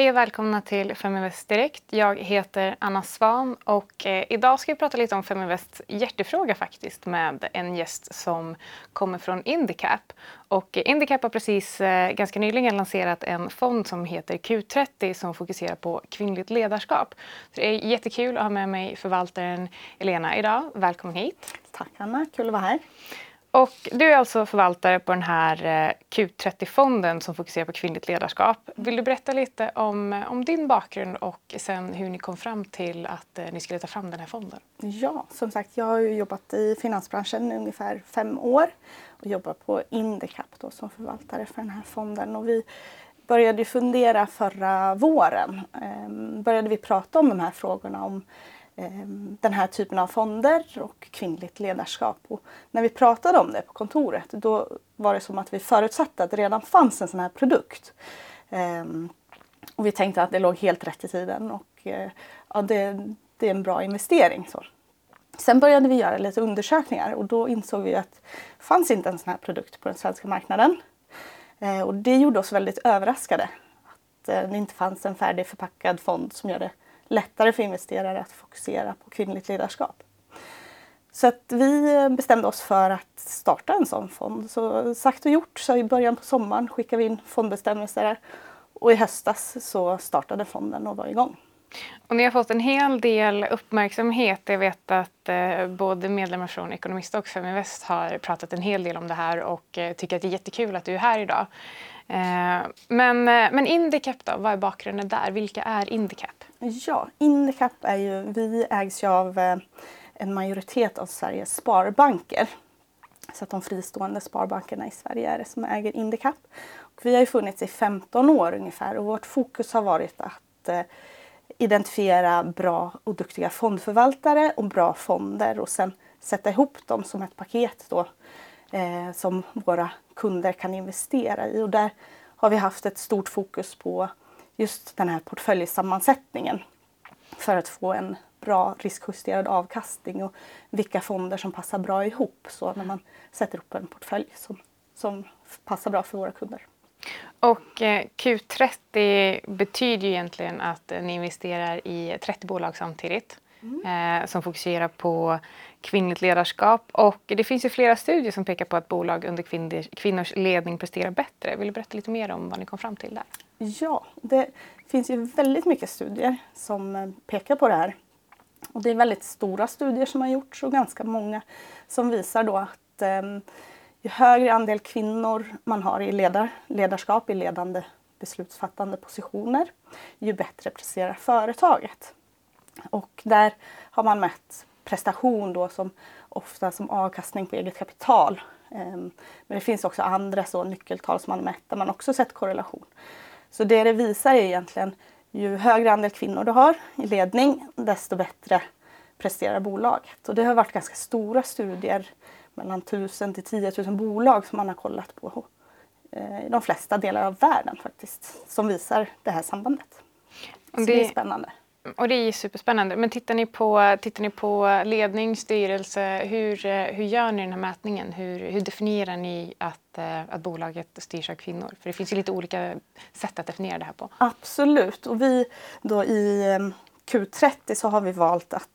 Hej och välkomna till Feminvest Direkt. Jag heter Anna Svan och eh, idag ska vi prata lite om Feminvests hjärtefråga faktiskt med en gäst som kommer från Indicap. Och eh, Indicap har precis eh, ganska nyligen lanserat en fond som heter Q30 som fokuserar på kvinnligt ledarskap. Så det är jättekul att ha med mig förvaltaren Elena idag. Välkommen hit. Tack Anna, kul att vara här. Och du är alltså förvaltare på den här eh, Q30-fonden som fokuserar på kvinnligt ledarskap. Vill du berätta lite om, eh, om din bakgrund och sen hur ni kom fram till att eh, ni skulle ta fram den här fonden? Ja, som sagt, jag har jobbat i finansbranschen i ungefär fem år och jobbar på Indicap då, som förvaltare för den här fonden. Och vi började fundera förra våren. Ehm, började vi prata om de här frågorna om Ehm, den här typen av fonder och kvinnligt ledarskap. Och när vi pratade om det på kontoret då var det som att vi förutsatte att det redan fanns en sån här produkt. Ehm, och vi tänkte att det låg helt rätt i tiden och eh, ja, det, det är en bra investering. Så. Sen började vi göra lite undersökningar och då insåg vi att det fanns inte en sån här produkt på den svenska marknaden. Eh, och det gjorde oss väldigt överraskade. Att eh, det inte fanns en färdigförpackad fond som gör det lättare för investerare att fokusera på kvinnligt ledarskap. Så att vi bestämde oss för att starta en sån fond. Så sagt och gjort, så i början på sommaren skickade vi in fondbestämmelser och i höstas så startade fonden och var igång. Och ni har fått en hel del uppmärksamhet. Jag vet att eh, både medlemmar från Ekonomist och Feminvest har pratat en hel del om det här och eh, tycker att det är jättekul att du är här idag. Eh, men, eh, men Indicap då, vad är bakgrunden där? Vilka är Indicap? Ja, Indicap är ju, vi ägs ju av eh, en majoritet av Sveriges sparbanker. Så att de fristående sparbankerna i Sverige är det som äger Indicap. Och vi har ju funnits i 15 år ungefär och vårt fokus har varit att identifiera bra och duktiga fondförvaltare och bra fonder och sen sätta ihop dem som ett paket då eh, som våra kunder kan investera i. Och där har vi haft ett stort fokus på just den här portföljsammansättningen för att få en bra riskjusterad avkastning och vilka fonder som passar bra ihop så när man sätter upp en portfölj som, som passar bra för våra kunder. Och eh, Q30 betyder ju egentligen att ni investerar i 30 bolag samtidigt mm. eh, som fokuserar på kvinnligt ledarskap. Och det finns ju flera studier som pekar på att bolag under kvinnors, kvinnors ledning presterar bättre. Vill du berätta lite mer om vad ni kom fram till där? Ja, det finns ju väldigt mycket studier som eh, pekar på det här. Och det är väldigt stora studier som har gjorts och ganska många som visar då att eh, ju högre andel kvinnor man har i ledar, ledarskap i ledande beslutsfattande positioner, ju bättre presterar företaget. Och där har man mätt prestation då som ofta som avkastning på eget kapital. Ehm, men det finns också andra så nyckeltal som man mätt där man också sett korrelation. Så det det visar är egentligen ju högre andel kvinnor du har i ledning desto bättre presterar bolaget. Och det har varit ganska stora studier mellan 1000 till 10 000 bolag som man har kollat på eh, i de flesta delar av världen faktiskt som visar det här sambandet. Så det, det är spännande. Och det är superspännande. Men tittar ni på, tittar ni på ledning, styrelse, hur, eh, hur gör ni den här mätningen? Hur, hur definierar ni att, eh, att bolaget styrs av kvinnor? För det finns ju lite olika sätt att definiera det här på. Absolut, och vi då i eh, Q30 så har vi valt att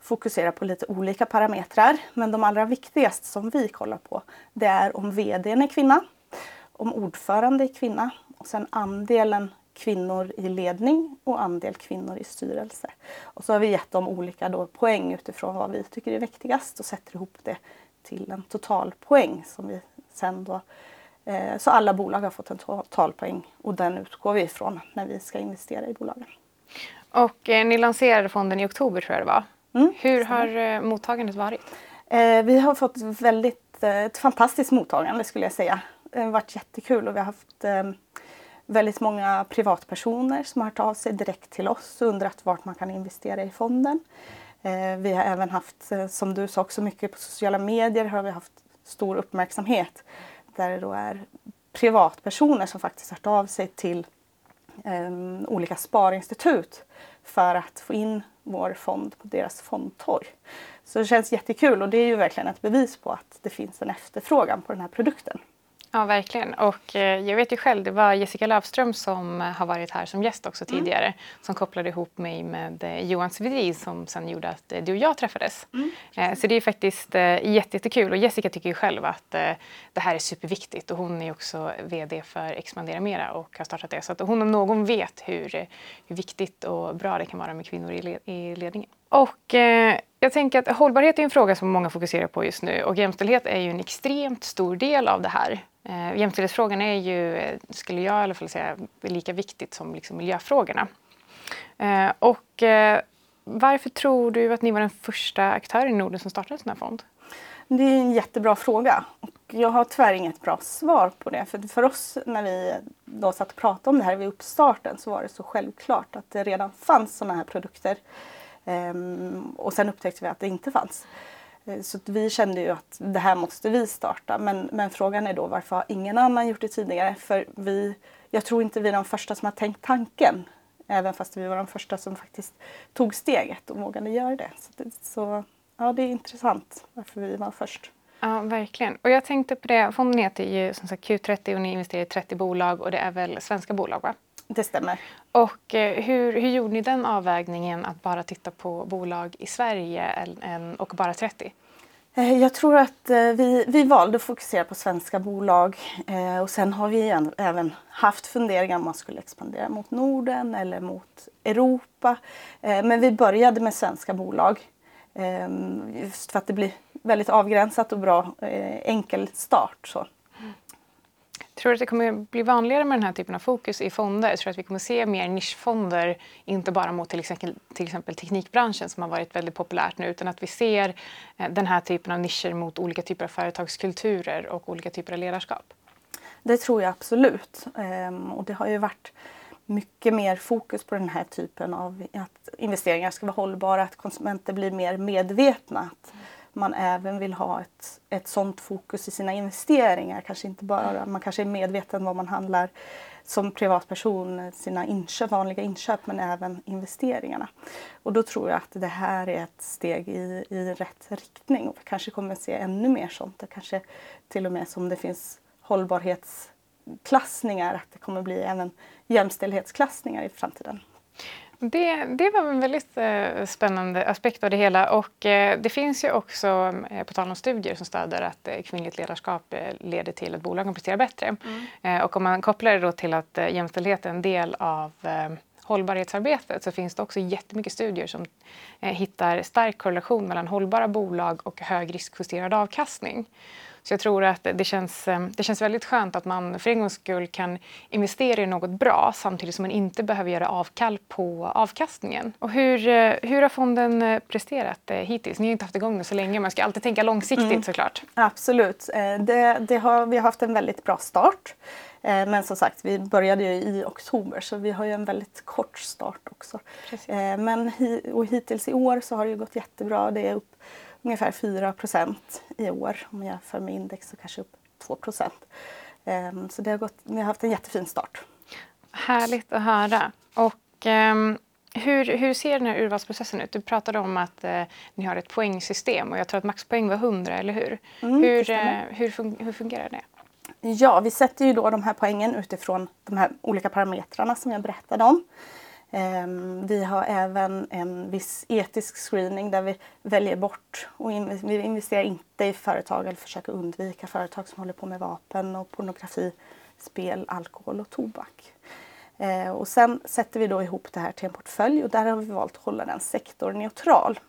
fokusera på lite olika parametrar. Men de allra viktigaste som vi kollar på det är om vdn är kvinna, om ordförande är kvinna och sen andelen kvinnor i ledning och andel kvinnor i styrelse. Och så har vi gett dem olika då poäng utifrån vad vi tycker är viktigast och sätter ihop det till en totalpoäng som vi sen då eh, så alla bolag har fått en totalpoäng och den utgår vi ifrån när vi ska investera i bolagen. Och eh, ni lanserade fonden i oktober tror jag det var. Mm, Hur har eh, mottagandet varit? Eh, vi har fått väldigt, eh, ett fantastiskt mottagande skulle jag säga. Det har varit jättekul och vi har haft eh, väldigt många privatpersoner som har hört av sig direkt till oss och undrat vart man kan investera i fonden. Eh, vi har även haft, eh, som du sa också mycket på sociala medier, har vi haft stor uppmärksamhet där det då är privatpersoner som faktiskt hört av sig till um, olika sparinstitut för att få in vår fond på deras fondtorg. Så det känns jättekul och det är ju verkligen ett bevis på att det finns en efterfrågan på den här produkten. Ja, verkligen. Och eh, jag vet ju själv, det var Jessica Löfström som eh, har varit här som gäst också mm. tidigare som kopplade ihop mig med eh, Johan Svedin som sen gjorde att eh, du och jag träffades. Mm. Eh, så det är faktiskt eh, jättekul och Jessica tycker ju själv att eh, det här är superviktigt och hon är också VD för Expandera Mera och har startat det. Så att hon om någon vet hur, hur viktigt och bra det kan vara med kvinnor i, led i ledningen. Och jag tänker att hållbarhet är en fråga som många fokuserar på just nu och jämställdhet är ju en extremt stor del av det här. Eh, jämställdhetsfrågan är ju, eh, skulle jag i alla fall säga, lika viktigt som liksom miljöfrågorna. Eh, och eh, varför tror du att ni var den första aktören i Norden som startade en sån här fond? Det är en jättebra fråga. och Jag har tyvärr inget bra svar på det. För, för oss när vi då satt och pratade om det här vid uppstarten så var det så självklart att det redan fanns sådana här produkter. Ehm, och sen upptäckte vi att det inte fanns. Eh, så vi kände ju att det här måste vi starta. Men, men frågan är då varför har ingen annan gjort det tidigare? För vi, jag tror inte vi är de första som har tänkt tanken. Även fast vi var de första som faktiskt tog steget och vågade göra det. Så, det, så ja, det är intressant varför vi var först. Ja, verkligen. Och jag tänkte på det, fonden heter ju som sagt Q30 och ni investerar i 30 bolag och det är väl svenska bolag va? Det stämmer. Och eh, hur, hur gjorde ni den avvägningen att bara titta på bolag i Sverige och bara 30? Eh, jag tror att eh, vi, vi valde att fokusera på svenska bolag och sen har vi även haft funderingar om man skulle expandera mot Norden eller mot Europa. Men vi började med svenska bolag just för att det blir väldigt avgränsat och bra enkel start. Så. Tror du att det kommer bli vanligare med den här typen av fokus i fonder? Jag tror att vi kommer se mer nischfonder, inte bara mot till exempel, till exempel teknikbranschen som har varit väldigt populärt nu, utan att vi ser eh, den här typen av nischer mot olika typer av företagskulturer och olika typer av ledarskap? Det tror jag absolut. Ehm, och det har ju varit mycket mer fokus på den här typen av att investeringar ska vara hållbara, att konsumenter blir mer medvetna. Att man även vill ha ett, ett sånt fokus i sina investeringar. Kanske inte bara, man kanske är medveten vad man handlar som privatperson, sina inköp, vanliga inköp men även investeringarna. Och då tror jag att det här är ett steg i, i rätt riktning och vi kanske kommer att se ännu mer sånt. Det kanske till och med som det finns hållbarhetsklassningar, att det kommer bli även jämställdhetsklassningar i framtiden. Det, det var en väldigt eh, spännande aspekt av det hela och eh, det finns ju också, eh, på tal om studier som stöder att eh, kvinnligt ledarskap eh, leder till att bolagen presterar bättre. Mm. Eh, och om man kopplar det då till att jämställdhet är en del av hållbarhetsarbetet så finns det också jättemycket studier som hittar stark korrelation mellan hållbara bolag och hög riskjusterad avkastning. Så jag tror att det känns, eh, det känns väldigt skönt att man för en gångs skull kan investera i något bra samtidigt som man inte behöver göra avkall på avkastningen. Och hur, eh, hur har fonden eh, presterat hittills? Ni har inte haft igång den så länge, man ska alltid tänka långsiktigt mm. såklart. Absolut, det, det har, vi har haft en väldigt bra start. Men som sagt, vi började ju i oktober så vi har ju en väldigt kort start också. Precis. Men och hittills i år så har det gått jättebra. Det är upp ungefär 4% i år. Om man jämför med index så kanske upp 2 um, Så det har gått, vi har haft en jättefin start. Härligt att höra. Och, um, hur, hur ser den här urvalsprocessen ut? Du pratade om att uh, ni har ett poängsystem och jag tror att maxpoäng var 100, eller hur? Mm, hur, uh, hur, fun hur fungerar det? Ja, vi sätter ju då de här poängen utifrån de här olika parametrarna som jag berättade om. Ehm, vi har även en viss etisk screening där vi väljer bort och vi investerar inte i företag eller försöker undvika företag som håller på med vapen och pornografi, spel, alkohol och tobak. Ehm, och sen sätter vi då ihop det här till en portfölj och där har vi valt att hålla den sektorneutral.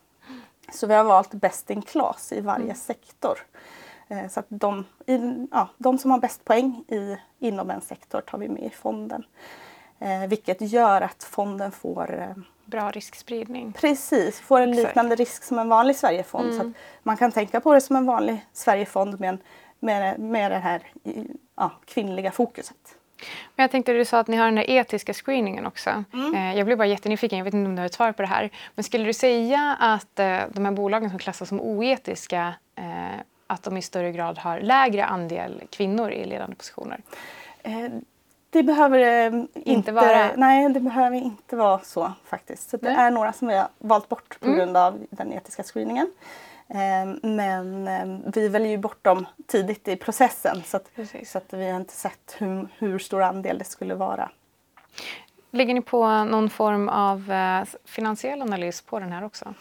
Så vi har valt best in class i varje mm. sektor. Ehm, så att de, ja, de som har bäst poäng i, inom en sektor tar vi med i fonden. Eh, vilket gör att fonden får eh, Bra riskspridning. Precis, får en liknande risk som en vanlig Sverigefond. Mm. Så man kan tänka på det som en vanlig Sverigefond med, med, med det här ja, kvinnliga fokuset. Men jag tänkte du sa att ni har den där etiska screeningen också. Mm. Eh, jag blev bara jättenyfiken, jag vet inte om du har ett svar på det här. Men skulle du säga att eh, de här bolagen som klassas som oetiska eh, att de i större grad har lägre andel kvinnor i ledande positioner? Det behöver eh, inte, inte, vara... Nej, det behöver inte vara så faktiskt. Så det är några som vi har valt bort på mm. grund av den etiska screeningen. Eh, men eh, vi väljer ju bort dem tidigt i processen så att, så att vi har inte sett hur, hur stor andel det skulle vara. Lägger ni på någon form av eh, finansiell analys på den här också?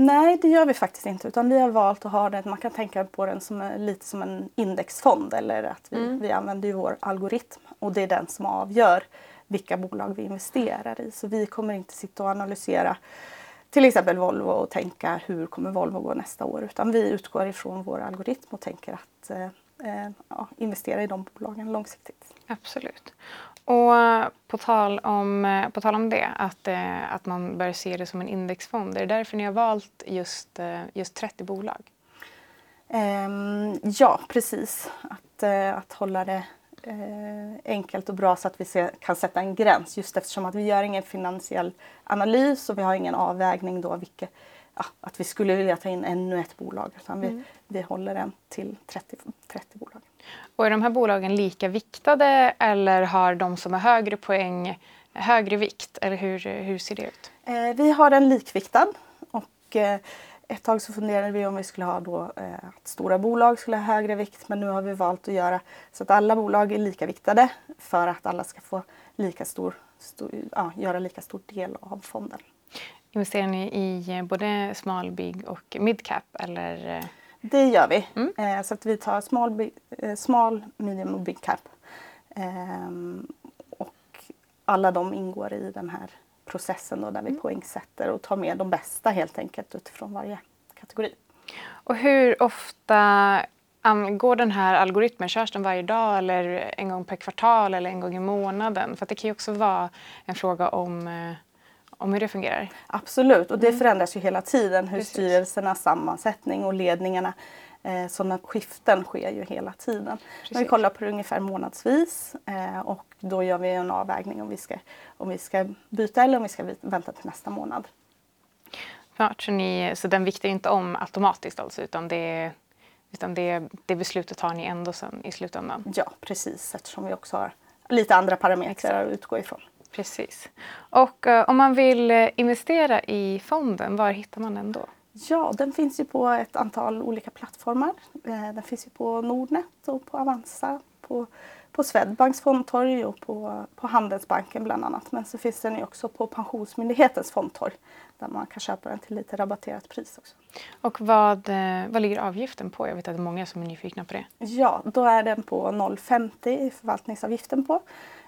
Nej, det gör vi faktiskt inte. Utan vi har valt att ha den, man kan tänka på den som en, lite som en indexfond. Eller att vi, Mm. vi använder ju vår algoritm och det är den som avgör vilka bolag vi investerar i. Så vi kommer inte sitta och analysera till exempel Volvo och tänka hur kommer Volvo gå nästa år. Utan vi utgår ifrån vår algoritm och tänker att eh, eh, ja, investera i de bolagen långsiktigt. Absolut. Och eh, på tal om, eh, på tal om det, att, eh, att man bör se det som en indexfond. Är det därför ni har valt just, eh, just 30 bolag? Ehm, ja, precis. Att, eh, att hålla det eh, enkelt och bra så att vi kan sätta en gräns. Just eftersom att vi gör ingen finansiell analys och vi har ingen avvägning då vilka, ja, att vi skulle vilja ta in ännu ett bolag. Utan vi, Mm. vi håller den till 30, 30 bolag. Och är de här bolagen lika viktade eller har de som har högre poäng högre vikt? Eller hur, hur ser det ut? Eh, vi har den likviktad och eh, ett tag så funderade vi om vi skulle ha då eh, att stora bolag skulle ha högre vikt men nu har vi valt att göra så att alla bolag är lika viktade för att alla ska få lika stor, stor ja, göra lika stor del av fonden. Investerar ni i eh, både small, big och mid cap? Eller, eh, Det gör vi. Mm. Eh, så att vi tar small, big, small medium och big cap. Ehm, och alla de ingår i den här processen då, där vi poängsätter och tar med de bästa helt enkelt utifrån varje kategori. och hur ofta går den här algoritmen? Körs den varje dag eller en gång per kvartal eller en gång i månaden? För det kan ju också vara en fråga om, om hur det fungerar. Absolut, och det förändras ju hela tiden hur Precis. styrelsernas sammansättning och ledningarna eh, sådana skiften sker ju hela tiden. Men vi kollar på det ungefär månadsvis eh, och då gör vi en avvägning om vi ska, om vi ska byta eller om vi ska vänta till nästa månad. Så, ni, så den viktar inte om automatiskt alltså, utan det, utan det, det beslutet tar ni ändå sen i slutändan? Ja, precis eftersom vi också har lite andra parametrar Exakt. att utgå ifrån. Precis. Och eh, om man vill eh, investera i fonden, var hittar man den då? Ja, den finns ju på ett antal olika plattformar. Eh, Den finns ju på Nordnet och på Avanza, på, på Swedbanks fondtorg och på, på Handelsbanken bland annat. Men så finns den ju också på Pensionsmyndighetens fondtorg där man kan köpa den till lite rabatterat pris också. Och vad, eh, vad ligger avgiften på? Jag vet att det är många som är nyfikna på det. Ja, då är den på 0,50 i förvaltningsavgiften på.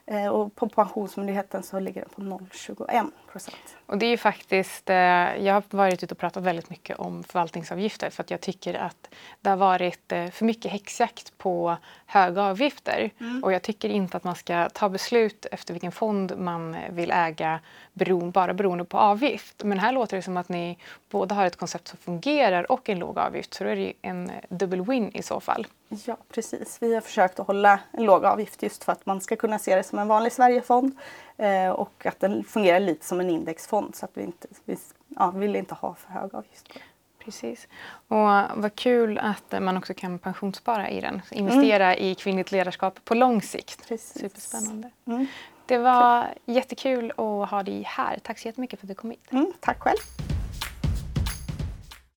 Eh, Och på Pensionsmyndigheten så ligger den på 0,21 procent. Och det är faktiskt, eh, jag har varit ute och pratat väldigt mycket om förvaltningsavgifter för att jag tycker att det har varit eh, för mycket häxjakt på höga avgifter. Och jag tycker inte att man ska ta beslut efter vilken fond man vill äga beroende, bara beroende på avgift. Men här låter det som att ni både har ett koncept som fungerar och en låg avgift så då är det ju en eh, dubbel win i så fall. Ja, precis. Vi har försökt att hålla en låg avgift just för att man ska kunna se det som en vanlig Sverigefond eh, och att den fungerar lite som en indexfond så att vi inte vi, ja, vi vill inte ha för hög avgift. Precis. Och vad kul att man också kan pensionsspara i den. Investera i kvinnligt ledarskap på lång sikt. Precis. Superspännande. Mm. Det var jättekul att ha dig här. Tack så jättemycket för att du kom hit. Mm, tack själv.